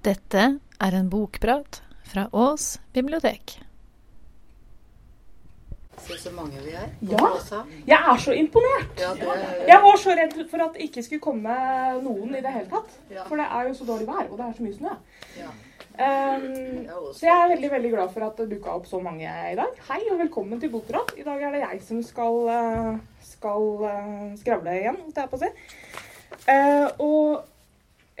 Dette er en bokprat fra Ås bibliotek. Se så mange vi er. Ja. Jeg er så imponert! Ja, det, Jeg var så redd for at det ikke skulle komme noen i det hele tatt. Ja. For det er jo så dårlig vær, og det er så mye snø. ja. Um, så jeg er veldig veldig glad for at det dukka opp så mange i dag. Hei og velkommen til Bokprat. I dag er det jeg som skal, eh, skal eh, skravle igjen, holdt jeg på å si. Uh, og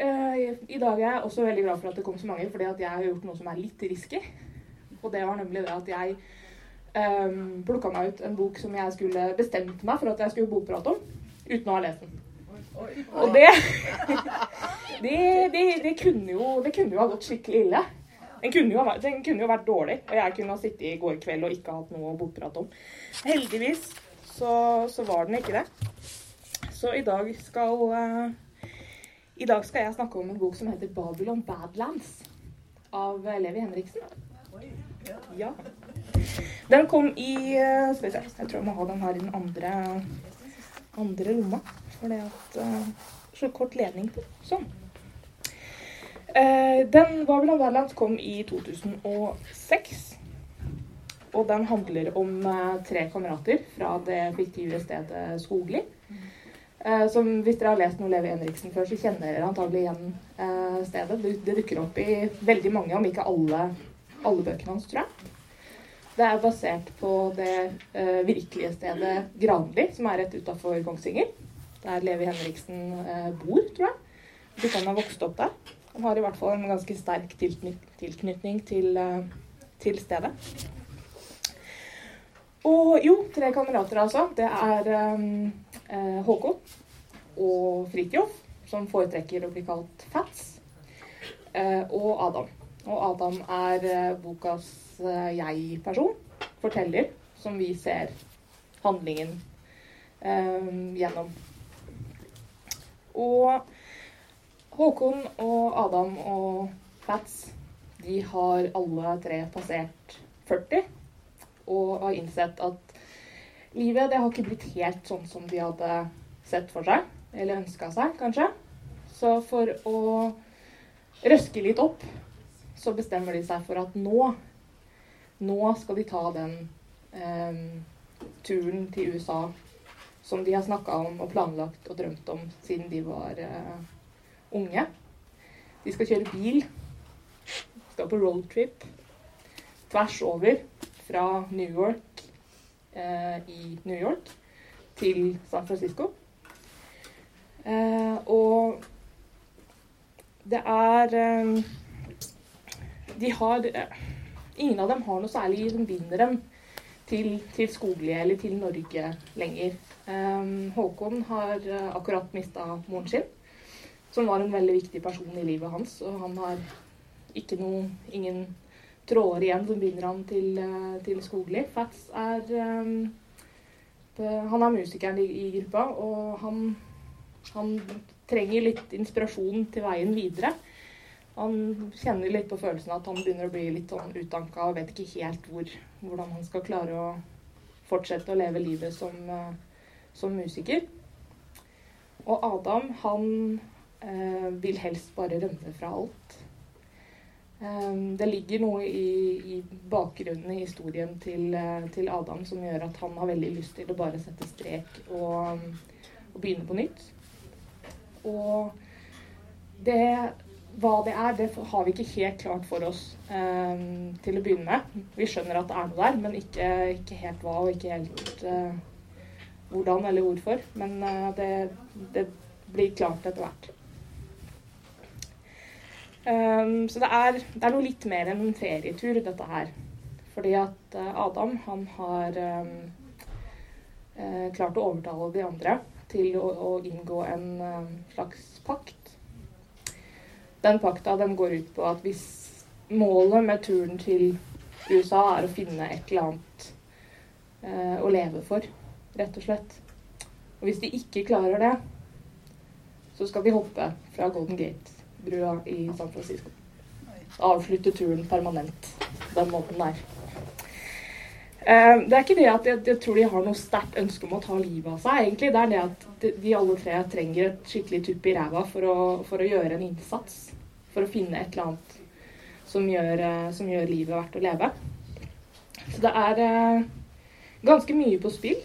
i dag er jeg også veldig glad for at det kom så mange, fordi at jeg har gjort noe som er litt risky. Og det var nemlig det at jeg um, plukka meg ut en bok som jeg skulle bestemt meg for at jeg skulle bokprate om, uten å ha lest den. Og det det, det, det, kunne jo, det kunne jo ha gått skikkelig ille. Den kunne, jo den kunne jo vært dårlig, og jeg kunne ha sittet i går kveld og ikke hatt noe å bokprate om. Heldigvis så, så var den ikke det. Så i dag skal eh, I dag skal jeg snakke om en bok som heter 'Babylon Badlands' av Levi Henriksen. Ja. Den kom i eh, Skal vi se, jeg tror jeg må ha den her i den andre, andre lomma. For det at eh, Så kort ledning på. Sånn. Eh, den Babylon Badlands kom i 2006. Og den handler om eh, tre kamerater fra det fiktive stedet Skogli. Eh, som hvis dere har lest noe Levi Henriksen før, så kjenner dere antagelig igjen eh, stedet. Det, det dukker opp i veldig mange, om ikke alle, alle bøkene hans, tror jeg. Det er basert på det uh, virkelige stedet Granli, som er rett utafor Kongsvinger. Der Levi Henriksen uh, bor, tror jeg. Hvis han har vokst opp der. Han har i hvert fall en ganske sterk tilknytning til, uh, til stedet. Og jo, tre kamerater altså. Det er eh, Håkon og Fridtjof, som foretrekker å bli kalt Fats, eh, og Adam. Og Adam er eh, bokas jeg-person, forteller, som vi ser handlingen eh, gjennom. Og Håkon og Adam og Fats, de har alle tre passert 40 og har innsett at livet det har ikke blitt helt sånn som de hadde sett for seg, eller ønska seg, kanskje. Så for å røske litt opp, så bestemmer de seg for at nå Nå skal de ta den eh, turen til USA som de har snakka om og planlagt og drømt om siden de var eh, unge. De skal kjøre bil. Skal på roadtrip tvers over fra New York eh, i New York til San Francisco. Eh, og det er eh, De har eh, Ingen av dem har noe særlig som binder dem til, til Skogli eller til Norge lenger. Eh, Håkon har akkurat mista moren sin, som var en veldig viktig person i livet hans. Og han har ikke noe, ingen tråder igjen som binder han til, eh, til Skogli. Fats er um, det, Han er musikeren i, i gruppa, og han, han trenger litt inspirasjon til veien videre. Han kjenner litt på følelsen at han begynner å bli litt sånn utdanka og vet ikke helt hvor, hvordan han skal klare å fortsette å leve livet som, eh, som musiker. Og Adam, han eh, vil helst bare rømme fra alt. Um, det ligger noe i, i bakgrunnen i historien til, eh, til Adam som gjør at han har veldig lyst til å bare sette strek og, og begynne på nytt. Og det, hva det er, det har vi ikke helt klart for oss um, til å begynne med. Vi skjønner at det er noe der, men ikke, ikke helt hva og ikke helt uh, hvordan eller hvorfor. Men uh, det, det blir klart etter hvert. Um, så det er, det er noe litt mer enn en ferietur, dette her. Fordi at uh, Adam, han har um, uh, klart å overtale de andre til å, å inngå en uh, slags pakt. Den pakta den går ut på at hvis målet med turen til USA er å finne et eller annet uh, å leve for, rett og slett. Og hvis de ikke klarer det, så skal de hoppe fra Golden Gate brua i San Francisco. Avslutte turen permanent den måten der. Eh, Det er ikke det at jeg, jeg tror de har noe sterkt ønske om å ta livet av seg, egentlig. Det er det at de, de alle tre trenger et skikkelig tupp i ræva for å, for å gjøre en innsats. for å finne et eller annet som gjør, eh, som gjør livet verdt å leve. Så det er eh, ganske mye på spill.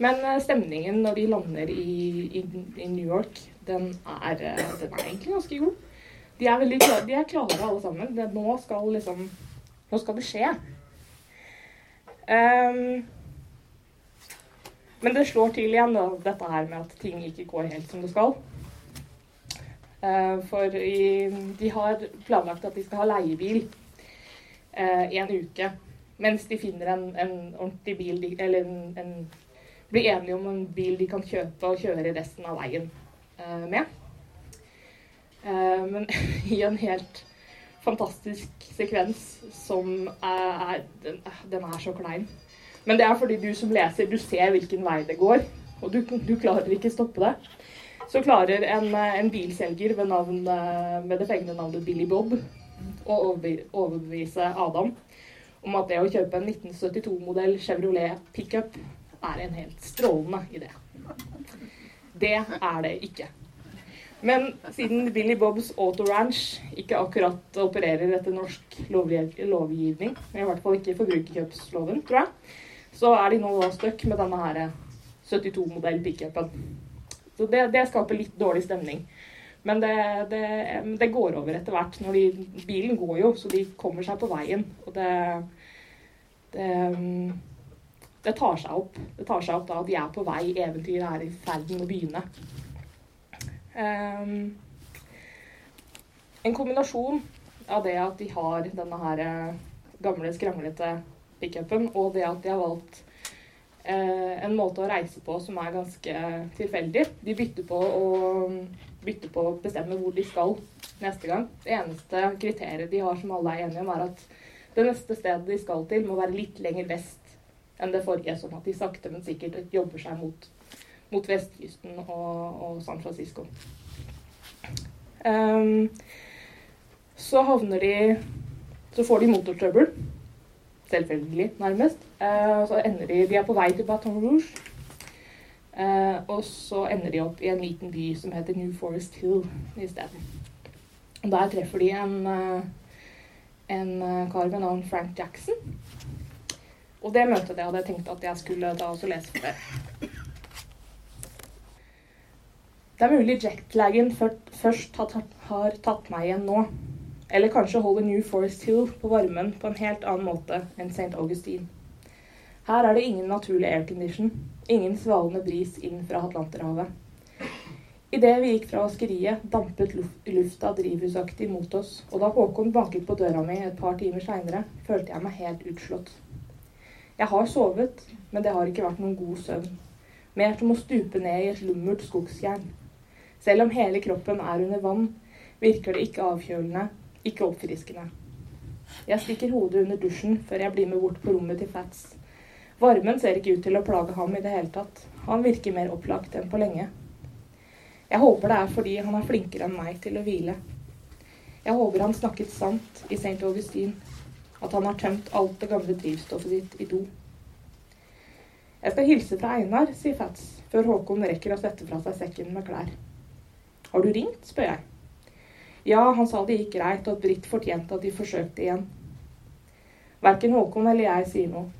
Men stemningen når de lander i, i, i New York, den er, eh, den er, egentlig ganske god. De er, veldig klare, de er klare alle sammen. Det, nå skal liksom Nå skal det skje. Um, men det slår til igjen, da, dette her med at ting ikke går helt som det skal. Uh, for i, de har planlagt at de skal ha leiebil uh, en uke. Mens de finner en, en ordentlig bil, eller en, en, blir enige om en bil de kan kjøpe og kjøre resten av veien med. men i en helt fantastisk sekvens som er, den, den, er så klein. Men det er fordi du som leser, du ser hvilken vei det går, og du, du klarer ikke stoppe det. Så klarer en, en bilselger ved navn, med det fengende navnet Billy Bob å overbevise Adam om at det å kjøpe en 1972-modell Chevrolet pickup er en helt strålende idé. Det er det ikke. Men siden Billy Bobs Auto Ranch ikke akkurat opererer etter norsk lovgivning, i hvert fall ikke forbrukerkjøpsloven, tror jeg, så er de nå stuck med denne her 72-modell pickupen. Så det, det, skaper litt dårlig stemning. Men det, det, det går over etter hvert. De, bilen går jo, så de kommer seg på veien. Og det, det tar seg opp. Det tar seg opp da at de er på vei. Eventyret er i ferd med å begynne. Um, en kombinasjon av det at de har denne her eh, gamle, skranglete pickupen, og det at de har valgt uh, en måte å reise på som er ganske tilfeldig. De bytter på å bytter på å bestemme hvor de skal neste gang. Det eneste kriteriet de har som alle er enige om, er at det neste stedet de skal til, må være litt lenger vest enn det forrige, sånn at de sakte, men sikkert jobber seg mot mot vestkysten og, og San Francisco. Um, så havner de Så får de motortrøbbel. Selvfølgelig, nærmest. Uh, så ender de De er på vei til Baton Rouge. Uh, og så ender de opp i en liten by som heter New Forest Hill isteden. Der treffer de en, uh, en kar ved navn Frank Jackson. Og det møtet det hadde jeg tenkt at jeg skulle ta og lese for dere. Det er mulig jetlagen først har tatt meg igjen nå. Eller kanskje holder New Forest Hill på varmen på en helt annen måte enn St. Augustine. Her er det ingen naturlig aircondition, ingen svalende bris inn fra Atlanterhavet. Idet vi gikk fra vaskeriet, dampet lufta drivhusaktig mot oss, og da Håkon banket på døra mi et par timer seinere, følte jeg meg helt utslått. Jeg har sovet, men det har ikke vært noen god søvn. Mer som å stupe ned i et lummert skogsjern. Selv om hele kroppen er under vann, virker det ikke avkjølende, ikke oppfriskende. Jeg stikker hodet under dusjen før jeg blir med bort på rommet til Fats. Varmen ser ikke ut til å plage ham i det hele tatt. Han virker mer opplagt enn på lenge. Jeg håper det er fordi han er flinkere enn meg til å hvile. Jeg håper han snakket sant i St. Augustin, at han har tømt alt det gamle drivstoffet sitt i do. Jeg skal hilse fra Einar, sier Fats, før Håkon rekker å sette fra seg sekken med klær. Har du ringt? spør jeg. Ja, han sa det gikk greit, og at Britt fortjente at de forsøkte igjen. Verken Håkon eller jeg sier noe.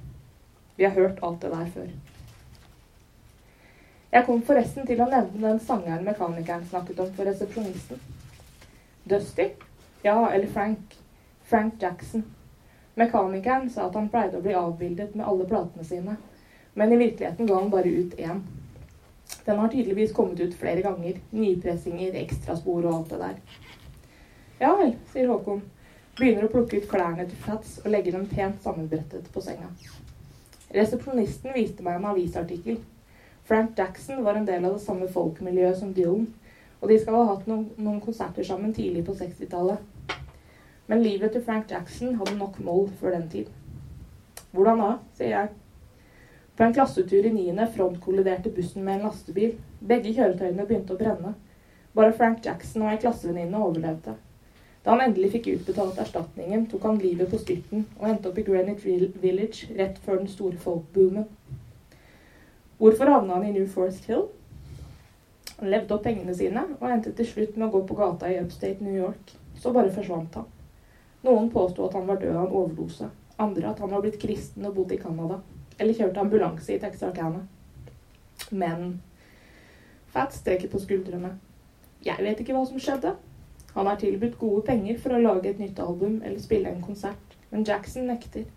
Vi har hørt alt det der før. Jeg kom forresten til å nevne den sangeren mekanikeren snakket om for resepsjonisten. Dusty? Ja, eller Frank. Frank Jackson. Mekanikeren sa at han pleide å bli avbildet med alle platene sine, men i virkeligheten ga han bare ut én. Den har tydeligvis kommet ut flere ganger. Nypressinger, ekstraspor og alt det der. Ja vel, sier Håkon. Begynner å plukke ut klærne til Fats og legge dem pent sammenbrettet på senga. Resepsjonisten viste meg en avisartikkel. Frank Jackson var en del av det samme folkmiljøet som Dylan, og de skal ha hatt noen konserter sammen tidlig på 60-tallet. Men livet til Frank Jackson hadde nok moll før den tid. Hvordan da, sier jeg. På en klassetur i niende frontkolliderte bussen med en lastebil. Begge kjøretøyene begynte å brenne. Bare Frank Jackson og ei klassevenninne overlevde. Da han endelig fikk utbetalt erstatningen, tok han livet på styrten og endte opp i Greenwich Village rett før den store folkboomen. Hvorfor havna han i New Forest Hill? Han levde opp pengene sine og endte til slutt med å gå på gata i upstate New York. Så bare forsvant han. Noen påsto at han var død av en overdose. Andre at han var blitt kristen og bodd i Canada. Eller kjørte ambulanse i Texarkana. Men Fats strekker på skuldrene. Jeg vet ikke hva som skjedde. Han har tilbudt gode penger for å lage et nytt album eller spille en konsert, men Jackson nekter.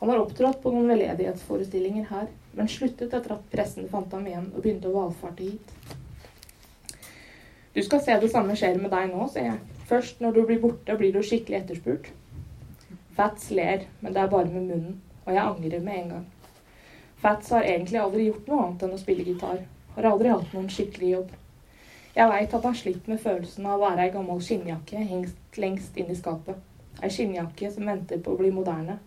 Han har opptrådt på noen veldedighetsforestillinger her, men sluttet etter at pressen fant ham igjen og begynte å valfarte hit. Du skal se det samme skjer med deg nå, sier jeg. Først når du blir borte, blir du skikkelig etterspurt. Fats ler, men det er bare med munnen, og jeg angrer med en gang. Fats har egentlig aldri gjort noe annet enn å spille gitar. Har aldri hatt noen skikkelig jobb. Jeg veit at han sliter med følelsen av å være ei gammel skinnjakke hengt lengst inn i skapet. Ei skinnjakke som venter på å bli moderne,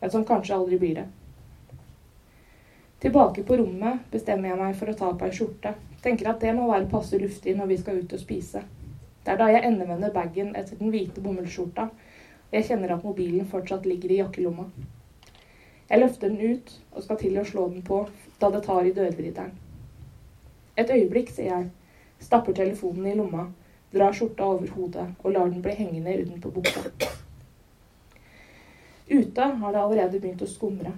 men som kanskje aldri blir det. Tilbake på rommet bestemmer jeg meg for å ta på ei skjorte. Tenker at det må være passe luftig når vi skal ut og spise. Det er da jeg endevender bagen etter den hvite bomullsskjorta, jeg kjenner at mobilen fortsatt ligger i jakkelomma. Jeg løfter den ut og skal til å slå den på da det tar i dørvrideren. Et øyeblikk, sier jeg, stapper telefonen i lomma, drar skjorta over hodet og lar den bli hengende utenpå buksa. Ute har det allerede begynt å skumre.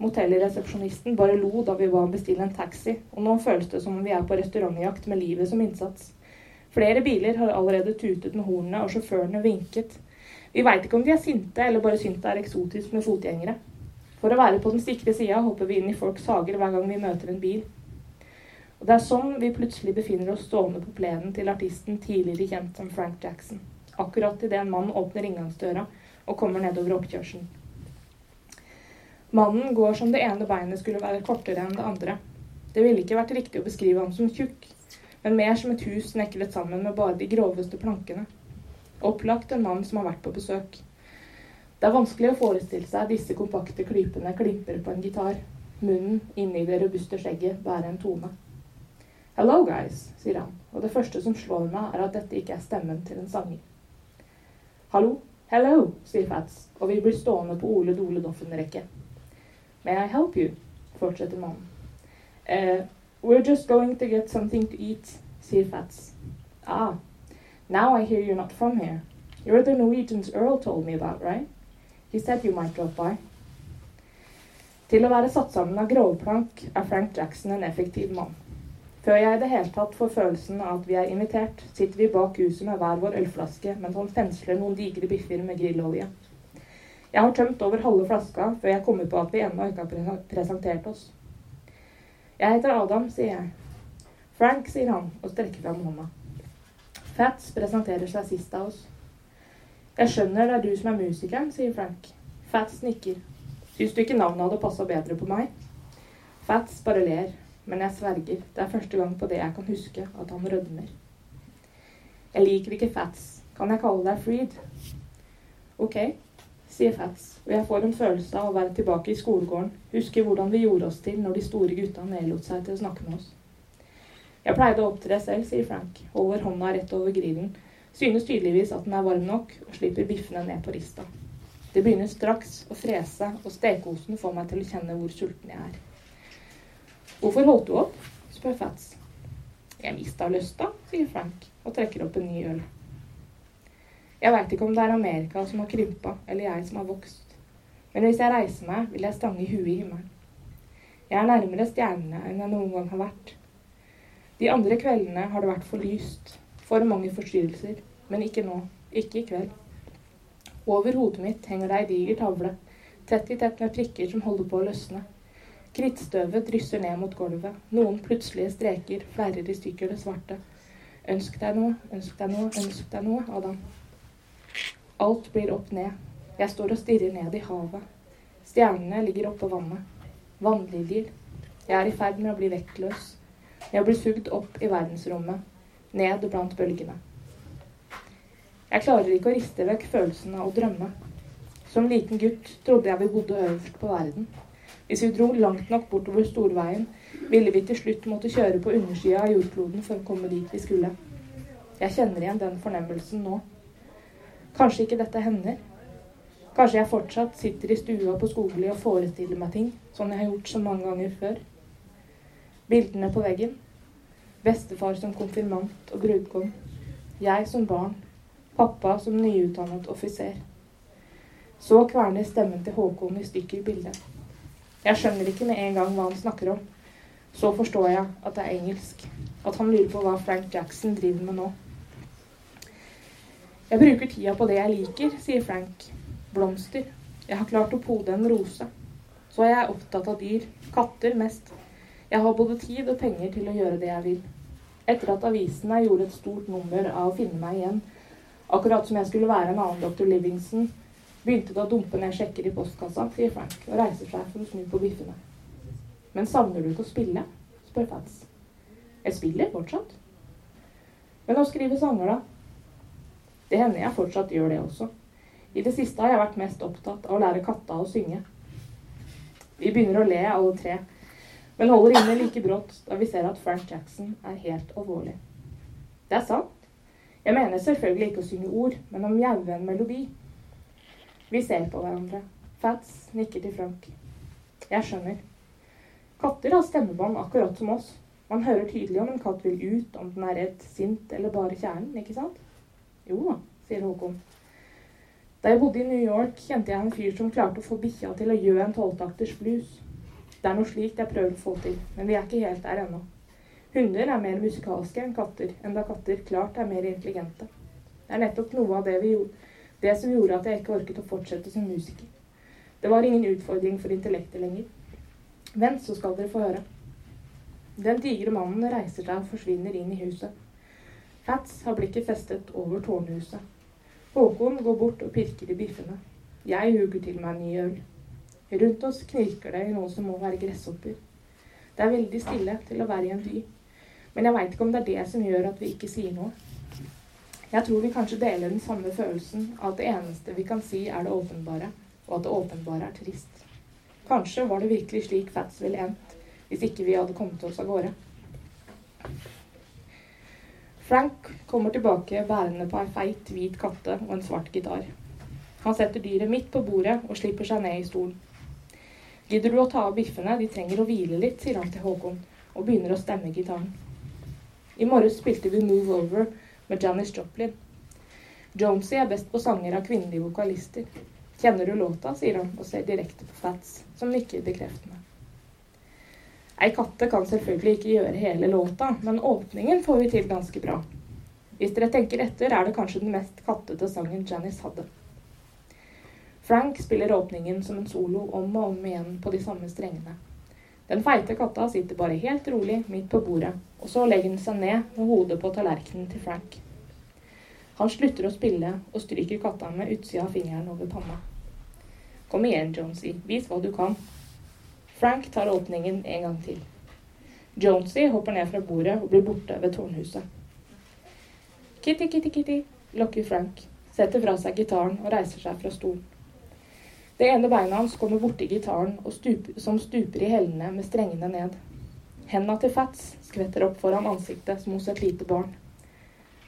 Motellresepsjonisten bare lo da vi ba bestille en taxi, og nå føles det som om vi er på restaurantjakt med livet som innsats. Flere biler har allerede tutet med hornene, og sjåførene vinket. Vi veit ikke om de er sinte, eller bare syns det er eksotisk med fotgjengere. For å være på den sikre sida hopper vi inn i folks hager hver gang vi møter en bil. Og Det er sånn vi plutselig befinner oss stående på plenen til artisten tidligere kjent som Frank Jackson. Akkurat idet en mann åpner inngangsdøra og kommer nedover oppkjørselen. Mannen går som det ene beinet skulle være kortere enn det andre. Det ville ikke vært riktig å beskrive ham som tjukk, men mer som et hus snekret sammen med bare de groveste plankene. Opplagt en mann som har vært på besøk. Det er vanskelig å forestille seg disse kompakte klypene klimper på en gitar. Munnen inni det robuste skjegget bærer en tone. Hello, guys, sier han, og det første som slår meg, er at dette ikke er stemmen til en sanger. Hallo, hello, sier Fats, og vi blir stående på Ole Dole Doffen-rekke. May I help you? fortsetter mannen. Uh, We're just going to get something to eat, sier Fats. Ah, now I hear you're not from here. You're the Norwegians Earl told me about, right? He said you might drop by. Til å være satt sammen av grovplank er Frank Jackson en effektiv mann. Før jeg i det hele tatt får følelsen av at vi er invitert, sitter vi bak huset med hver vår ølflaske mens han pensler noen digre biffer med grillolje. Jeg har tømt over halve flaska før jeg kommer på at vi ennå ikke har presentert oss. Jeg heter Adam, sier jeg. Frank, sier han og strekker fram hånda. Fats presenterer seg sist av oss. Jeg skjønner det er du som er musikeren, sier Frank. Fats nikker. Syns du ikke navnet hadde passa bedre på meg? Fats bare ler, men jeg sverger, det er første gang på det jeg kan huske, at han rødmer. Jeg liker ikke Fats. Kan jeg kalle deg Freed? Ok, sier Fats, og jeg får en følelse av å være tilbake i skolegården, huske hvordan vi gjorde oss til når de store gutta nedlot seg til å snakke med oss. Jeg pleide å opptre selv, sier Frank, holder hånda rett over grillen, synes tydeligvis at den er varm nok, og slipper biffene ned på rista. Det begynner straks å frese, og stekeosten får meg til å kjenne hvor sulten jeg er. Hvorfor holdt du opp? spør Fats. Jeg mista lysta, sier Frank, og trekker opp en ny øl. Jeg veit ikke om det er Amerika som har krympa, eller jeg som har vokst. Men hvis jeg reiser meg, vil jeg stange huet i himmelen. Jeg er nærmere stjernene enn jeg noen gang har vært. De andre kveldene har det vært for lyst, for mange forstyrrelser. Men ikke nå. Ikke i kveld. Over hodet mitt henger det ei diger tavle, tett i tett med prikker som holder på å løsne. Krittstøvet drysser ned mot gulvet. Noen plutselige streker flerrer i stykker det svarte. Ønsk deg noe, ønsk deg noe, ønsk deg noe, Adam. Alt blir opp ned. Jeg står og stirrer ned i havet. Stjernene ligger oppå vannet. Vannliljer. Jeg er i ferd med å bli vektløs. Jeg blir sugd opp i verdensrommet. Ned blant bølgene. Jeg klarer ikke å riste vekk følelsen av å drømme. Som liten gutt trodde jeg vi bodde øverst på verden. Hvis vi dro langt nok bortover storveien, ville vi til slutt måtte kjøre på undersida av jordkloden for å komme dit vi skulle. Jeg kjenner igjen den fornemmelsen nå. Kanskje ikke dette hender. Kanskje jeg fortsatt sitter i stua på Skogli og forestiller meg ting, som jeg har gjort så mange ganger før. Bildene på veggen. Bestefar som konfirmant og brudgom. Jeg som barn. Pappa som nyutdannet offiser. Så kverner stemmen til Håkon i stykker bildet. Jeg skjønner ikke med en gang hva han snakker om. Så forstår jeg at det er engelsk. At han lurer på hva Frank Jackson driver med nå. Jeg bruker tida på det jeg liker, sier Frank. Blomster. Jeg har klart å pode en rose. Så er jeg opptatt av dyr. Katter mest. Jeg har både tid og penger til å gjøre det jeg vil. Etter at avisene gjorde et stort nummer av å finne meg igjen, akkurat som jeg skulle være en annen dr. Livingston, begynte det å dumpe ned sjekker i postkassa, sier Frank, og reiser seg for å snu på biffene. Men savner du ikke å spille? spør Fats. Jeg spiller fortsatt. Men å skrive sanger, da? Det hender jeg fortsatt gjør det også. I det siste har jeg vært mest opptatt av å lære katta å synge. Vi begynner å le, alle tre, men holder inne like brått da vi ser at Frank Jackson er helt alvorlig. Det er sant. Jeg mener selvfølgelig ikke å synge ord, men å mjaue en melodi. Vi ser på hverandre. Fats nikker til Frank. Jeg skjønner. Katter har stemmebånd akkurat som oss. Man hører tydelig om en katt vil ut, om den er redd, sint eller bare kjernen, ikke sant? Jo da, sier Håkon. Da jeg bodde i New York, kjente jeg en fyr som klarte å få bikkja til å gjøre en tolvtakters blues. Det er noe slikt jeg prøver å få til, men vi er ikke helt der ennå. Hunder er mer musikalske enn katter, enda katter klart er mer intelligente. Det er nettopp noe av det, gjorde, det som gjorde at jeg ikke orket å fortsette som musiker. Det var ingen utfordring for intellektet lenger. Vent, så skal dere få høre. Den digre mannen reiser seg og forsvinner inn i huset. Fats har blikket festet over tårnhuset. Håkon går bort og pirker i biffene. Jeg huger til meg en ny øl. Rundt oss knirker det i noe som må være gresshopper. Det er veldig stille til å være i en by. Men jeg veit ikke om det er det som gjør at vi ikke sier noe. Jeg tror vi kanskje deler den samme følelsen av at det eneste vi kan si, er det åpenbare, og at det åpenbare er trist. Kanskje var det virkelig slik Fats ville endt, hvis ikke vi hadde kommet oss av gårde. Frank kommer tilbake bærende på ei feit, hvit katte og en svart gitar. Han setter dyret midt på bordet og slipper seg ned i stolen. Gidder du å ta av biffene, de trenger å hvile litt, sier han til Håkon, og begynner å stemme gitaren. I morges spilte vi Move Over med Janis Joplin. Jonesy er best på sanger av kvinnelige vokalister. Kjenner du låta, sier han og ser direkte på Fats, som nikker bekreftende. Ei katte kan selvfølgelig ikke gjøre hele låta, men åpningen får vi til ganske bra. Hvis dere tenker etter, er det kanskje den mest kattete sangen Janice hadde. Frank spiller åpningen som en solo om og om igjen på de samme strengene. Den feite katta sitter bare helt rolig midt på bordet, og så legger den seg ned med hodet på tallerkenen til Frank. Han slutter å spille og stryker katta med utsida av fingeren over panna. Kom igjen, Jonesy, vis hva du kan. Frank tar åpningen en gang til. Jonesy hopper ned fra bordet og blir borte ved tårnhuset. Kitty, kitty, kitty, lokker Frank, setter fra seg gitaren og reiser seg fra stolen. Det ene beinet hans kommer borti gitaren stuper, som stuper i hellene med strengene ned. Henda til Fats skvetter opp foran ansiktet som hos et lite barn.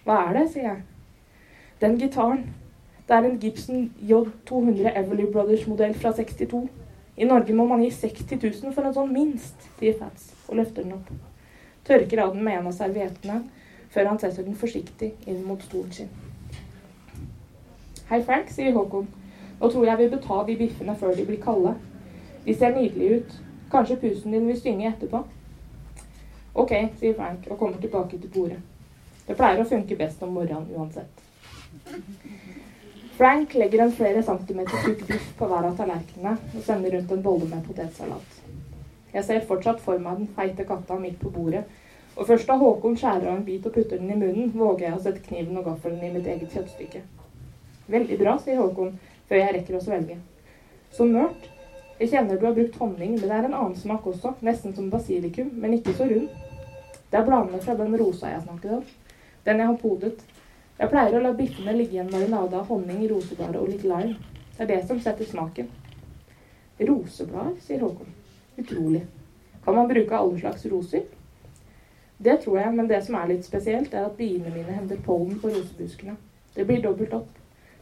Hva er det, sier jeg. Den gitaren. Det er en Gibson J200 Everly Brothers-modell fra 62. I Norge må man gi 60 000 for en sånn minst, sier Fats og løfter den opp. Tørker av den med en av serviettene før han setter den forsiktig inn mot stolen sin. Hei, Frank, sier Håkon. Nå tror jeg vi bør ta de biffene før de blir kalde. De ser nydelige ut. Kanskje pusen din vil synge etterpå? Ok, sier Frank og kommer tilbake til bordet. Det pleier å funke best om morgenen uansett. Frank legger en flere centimeter tjukk biff på hver av tallerkenene og sender rundt en bolle med potetsalat. Jeg ser fortsatt for meg den feite katta midt på bordet, og først da Håkon skjærer av en bit og putter den i munnen, våger jeg å sette kniven og gaffelen i mitt eget kjøttstykke. Veldig bra, sier Håkon, før jeg rekker å svelge. Så mørt. Jeg kjenner du har brukt honning, men det er en annen smak også, nesten som basilikum, men ikke så rund. Det er bladene fra den rosa jeg snakket om. Den jeg har podet. Jeg pleier å la biffene ligge i en marinade av honning, roseblader og litt lime. Det er det som setter smaken. Roseblader, sier Håkon. Utrolig. Kan man bruke alle slags roser? Det tror jeg, men det som er litt spesielt, er at biene mine henter pollen på rosebuskene. Det blir dobbelt opp.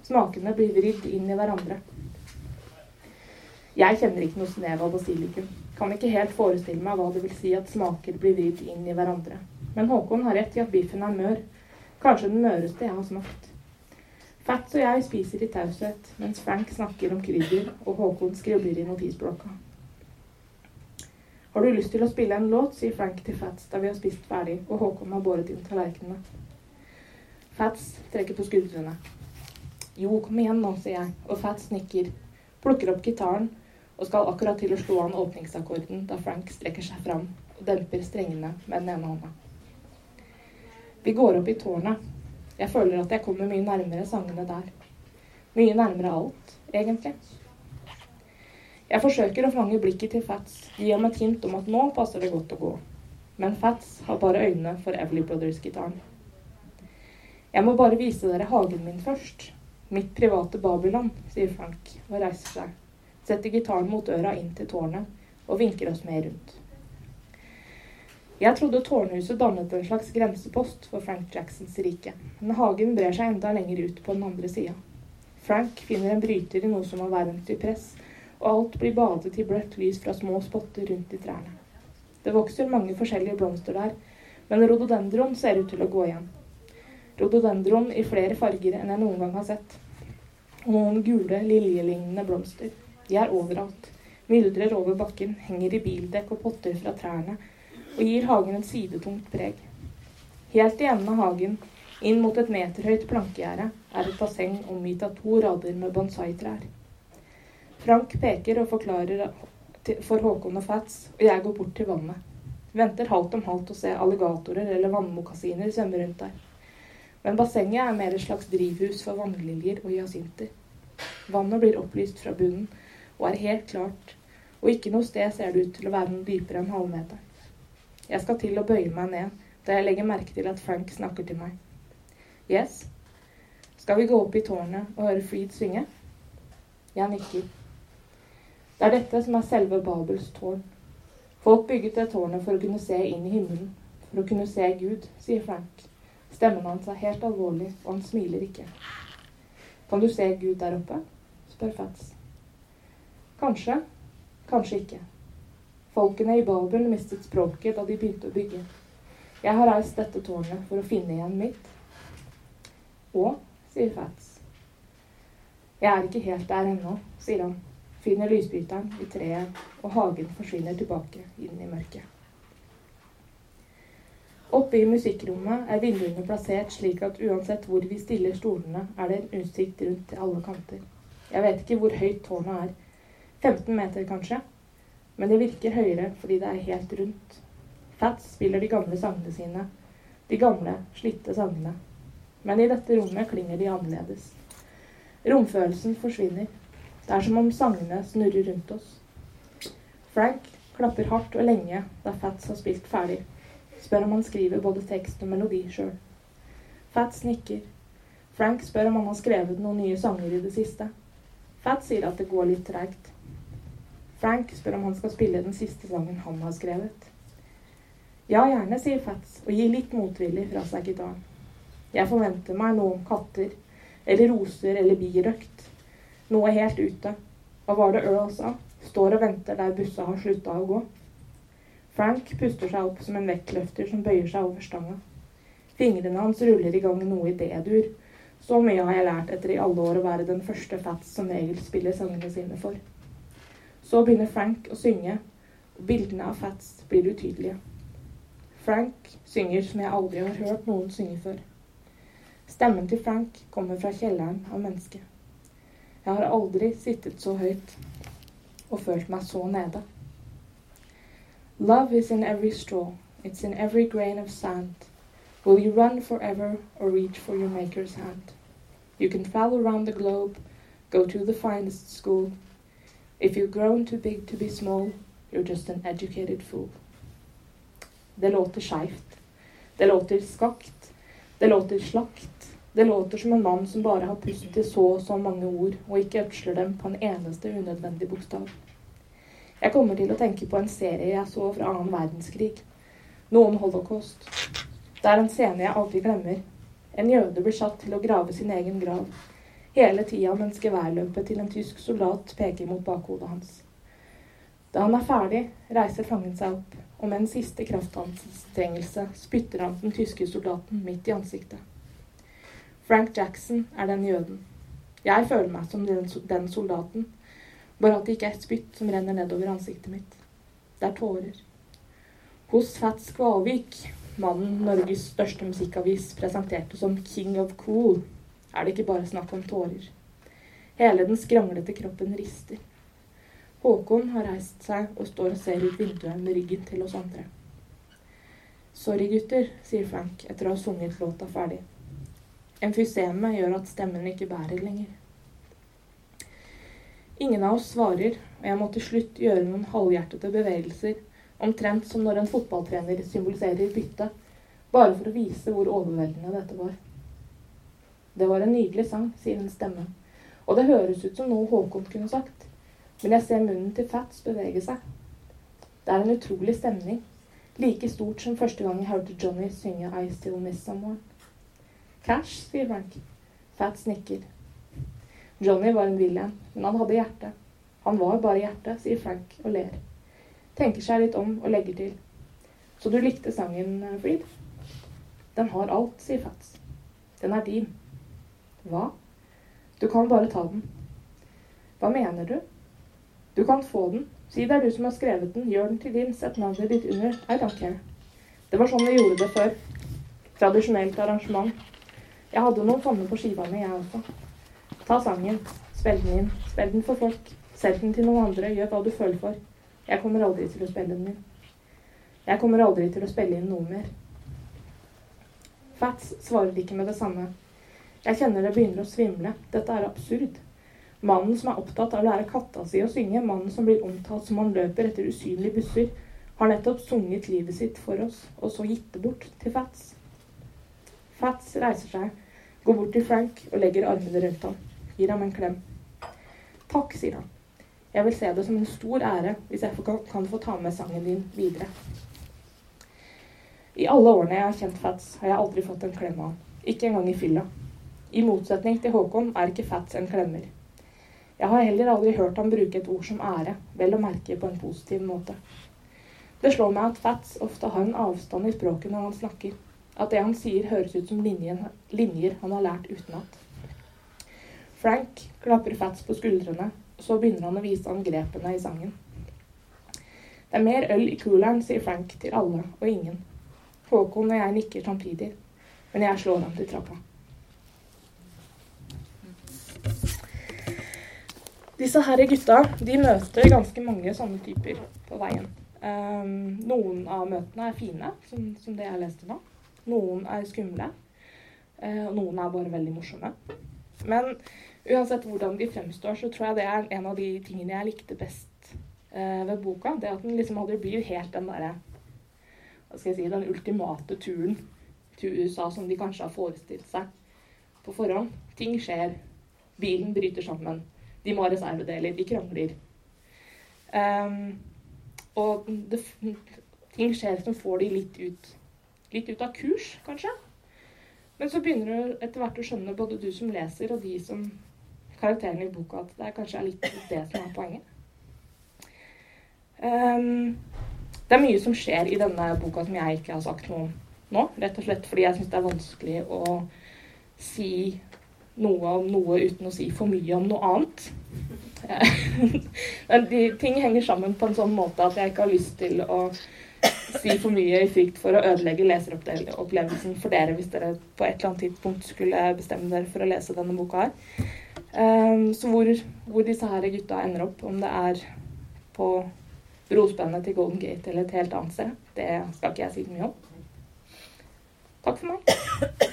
Smakene blir vridd inn i hverandre. Jeg kjenner ikke noe snev av basilikum. Kan ikke helt forestille meg hva det vil si at smaker blir vridd inn i hverandre. Men Håkon har rett i at biffen er mør. Kanskje den møreste jeg har smakt. Fats og jeg spiser i taushet, mens Frank snakker om krydder, og Håkon skribler i notisblokka. Har du lyst til å spille en låt, sier Frank til Fats da vi har spist ferdig og Håkon har båret inn tallerkenene. Fats trekker på skuldrene. Jo, kom igjen nå, sier jeg, og Fats nikker, plukker opp gitaren og skal akkurat til å slå an åpningsakkorden da Frank strekker seg fram og demper strengene med den ene hånda. Vi går opp i tårnet. Jeg føler at jeg kommer mye nærmere sangene der. Mye nærmere alt, egentlig. Jeg forsøker å fange blikket til Fats, gi ham et hint om at nå passer det godt å gå. Men Fats har bare øynene for Everly Brothers-gitaren. Jeg må bare vise dere hagen min først. Mitt private Babylon, sier Frank og reiser seg. Setter gitaren mot døra inn til tårnet og vinker oss med rundt. Jeg trodde tårnhuset dannet en slags grensepost for Frank Jacksons rike, men hagen brer seg enda lenger ut på den andre sida. Frank finner en bryter i noe som må være en og alt blir badet i bløtt lys fra små spotter rundt i trærne. Det vokser mange forskjellige blomster der, men rododendron ser ut til å gå igjen. Rododendron i flere farger enn jeg noen gang har sett. Og noen gule, liljelignende blomster. De er overalt. Myldrer over bakken, henger i bildekk og potter fra trærne og gir hagen et sidetungt preg. Helt i enden av hagen, inn mot et meterhøyt plankegjerde, er et basseng omgitt av to rader med bonsai-trær. Frank peker og forklarer for Håkon og Fats, og jeg går bort til vannet. Venter halvt om halvt å se alligatorer eller vannmokasiner svømme rundt der. Men bassenget er mer et slags drivhus for vannliljer og hyasinter. Vannet blir opplyst fra bunnen og er helt klart, og ikke noe sted ser det ut til å være noe dypere enn halvmeteren. Jeg skal til å bøye meg ned da jeg legger merke til at Frank snakker til meg. Yes? Skal vi gå opp i tårnet og høre Freed synge? Jeg nikker. Det er dette som er selve Babels tårn. Folk bygget det tårnet for å kunne se inn i himmelen, for å kunne se Gud, sier Frank. Stemmen hans er helt alvorlig, og han smiler ikke. Kan du se Gud der oppe? spør Fats. Kanskje, kanskje ikke. Folkene i Babel mistet språket da de begynte å bygge. Jeg har reist dette tårnet for å finne igjen mitt. Og, sier Fats. Jeg er ikke helt der ennå, sier han. Finner lysbryteren i treet, og hagen forsvinner tilbake inn i mørket. Oppe i musikkrommet er vinduene plassert slik at uansett hvor vi stiller stolene, er det en utsikt rundt til alle kanter. Jeg vet ikke hvor høyt tårnet er. 15 meter, kanskje? Men det virker høyere fordi det er helt rundt. Fats spiller de gamle sangene sine. De gamle, slitte sangene. Men i dette rommet klinger de annerledes. Romfølelsen forsvinner. Det er som om sangene snurrer rundt oss. Frank klapper hardt og lenge da Fats har spilt ferdig. Spør om han skriver både tekst og melodi sjøl. Fats nikker. Frank spør om han har skrevet noen nye sanger i det siste. Fats sier at det går litt treigt. Frank spør om han skal spille den siste sangen han har skrevet. Ja, gjerne, sier Fats og gir litt motvillig fra seg gitaren. Jeg forventer meg noe om katter, eller roser eller birøkt. Noe helt ute. Hva var det Earl sa? Står og venter der bussa har slutta å gå. Frank puster seg opp som en vektløfter som bøyer seg over stanga. Fingrene hans ruller i gang noe i D-dur. Så mye har jeg lært etter i alle år å være den første Fats som regel spiller sangene sine for. Så begynner Frank å synge, og bildene av Fats blir utydelige. Frank synger som jeg aldri har hørt noen synge før. Stemmen til Frank kommer fra kjelleren av mennesket. Jeg har aldri sittet så høyt og følt meg så nede. Love is in every straw, it's in every grain of sand. Will you run forever or reach for your maker's hand? You can travel round the globe, go to the finest school, If you've grown too big to be small, you're just an educated fool. Det låter skeivt. Det låter skakt. Det låter slakt. Det låter som en mann som bare har pustet til så og så mange ord, og ikke ødsler dem på en eneste unødvendig bokstav. Jeg kommer til å tenke på en serie jeg så fra annen verdenskrig. Noe om holocaust. Det er en scene jeg aldri glemmer. En jøde blir satt til å grave sin egen grav hele tida mens geværløpet til en tysk soldat peker mot bakhodet hans. Da han er ferdig, reiser fangen seg opp, og med en siste kraftanstrengelse spytter han den tyske soldaten midt i ansiktet. Frank Jackson er den jøden. Jeg føler meg som den, den soldaten, bare at det ikke er et spytt som renner nedover ansiktet mitt. Det er tårer. Hos Fats Kvalvik, mannen Norges største musikkavis presenterte som King of Cool, er det ikke bare snakk om tårer. Hele den skranglete kroppen rister. Håkon har reist seg og står og ser ut vinduet med ryggen til oss andre. Sorry, gutter, sier Frank etter å ha sunget låta ferdig. Emfyseme gjør at stemmen ikke bærer lenger. Ingen av oss svarer, og jeg må til slutt gjøre noen halvhjertede bevegelser, omtrent som når en fotballtrener symboliserer bytte, bare for å vise hvor overveldende dette var. Det var en nydelig sang, sier en stemme, og det høres ut som noe Håkon kunne sagt men jeg ser munnen til Fats bevege seg. Det er en utrolig stemning, like stort som første gang jeg hørte Johnny synge I Still Miss Someone. Cash, sier Frank. Fats nikker. Johnny var en vill en, men han hadde hjerte. Han var bare hjerte, sier Frank og ler. Tenker seg litt om og legger til. Så du likte sangen, Freed? Den har alt, sier Fats. Den er din. Hva? Du kan bare ta den. Hva mener du? Du kan få den. Si det er du som har skrevet den. Gjør den til din. Sett navnet ditt under. I don't care. Det var sånn vi gjorde det før. Tradisjonelt arrangement. Jeg hadde noen sånne på skiva mi, jeg også. Ta sangen. Spill den inn. Spill den for folk. Selg den til noen andre. Gjør hva du føler for. Jeg kommer aldri til å spille den inn. Jeg kommer aldri til å spille inn noe mer. Fats svarer ikke med det samme. Jeg kjenner det begynner å svimle. Dette er absurd. Mannen som er opptatt av å lære katta si å synge, mannen som blir omtalt som han løper etter usynlige busser, har nettopp sunget livet sitt for oss, og så gitt det bort til Fats. Fats reiser seg, går bort til Frank og legger armene rundt ham. Gir ham en klem. Takk, sier han. Jeg vil se det som en stor ære hvis jeg kan få ta med sangen din videre. I alle årene jeg har kjent Fats, har jeg aldri fått en klem av han. Ikke engang i fylla. I motsetning til Håkon er ikke Fats en klemmer. Jeg har heller aldri hørt ham bruke et ord som ære, vel å merke på en positiv måte. Det slår meg at Fats ofte har en avstand i språket når han snakker. At det han sier, høres ut som linjer, linjer han har lært utenat. Frank klapper Fats på skuldrene, så begynner han å vise ham grepene i sangen. Det er mer øl i cooleren, sier Frank til alle og ingen. Håkon og jeg nikker samtidig, men jeg slår ham til trappa. Disse her gutta de møter ganske mange sånne typer på veien. Um, noen av møtene er fine, som, som, det jeg leste nå. Noen er skumle. Uh, noen er bare veldig morsomme. Men uansett hvordan de fremstår, så tror jeg det er en av de tingene jeg likte best uh, ved boka. Det at den liksom aldri blir helt den derre Hva skal jeg si Den ultimate turen til USA som de kanskje har forestilt seg på forhånd. Ting skjer. Bilen bryter sammen de må ha reservedeler. De krangler. Um, og det, ting skjer som får de litt ut, litt ut av kurs, kanskje. Men så begynner du etter hvert å skjønne, både du som leser og de som karakterene i boka, at det er kanskje er litt det som er poenget. Um, det er mye som skjer i denne boka som jeg ikke har sagt noe om nå. Rett og slett fordi jeg syns det er vanskelig å si noe om noe uten å si for mye om noe annet. Men de, ting henger sammen på en sånn måte at jeg ikke har lyst til å si for mye i frykt for å ødelegge leseropplevelsen for dere hvis dere på et eller annet tidspunkt skulle bestemme dere for å lese denne boka her. Um, så hvor, hvor, disse her gutta ender opp, om det er på brospennet til Golden Gate eller et helt annet sted, det skal ikke jeg si mye om. Takk for meg.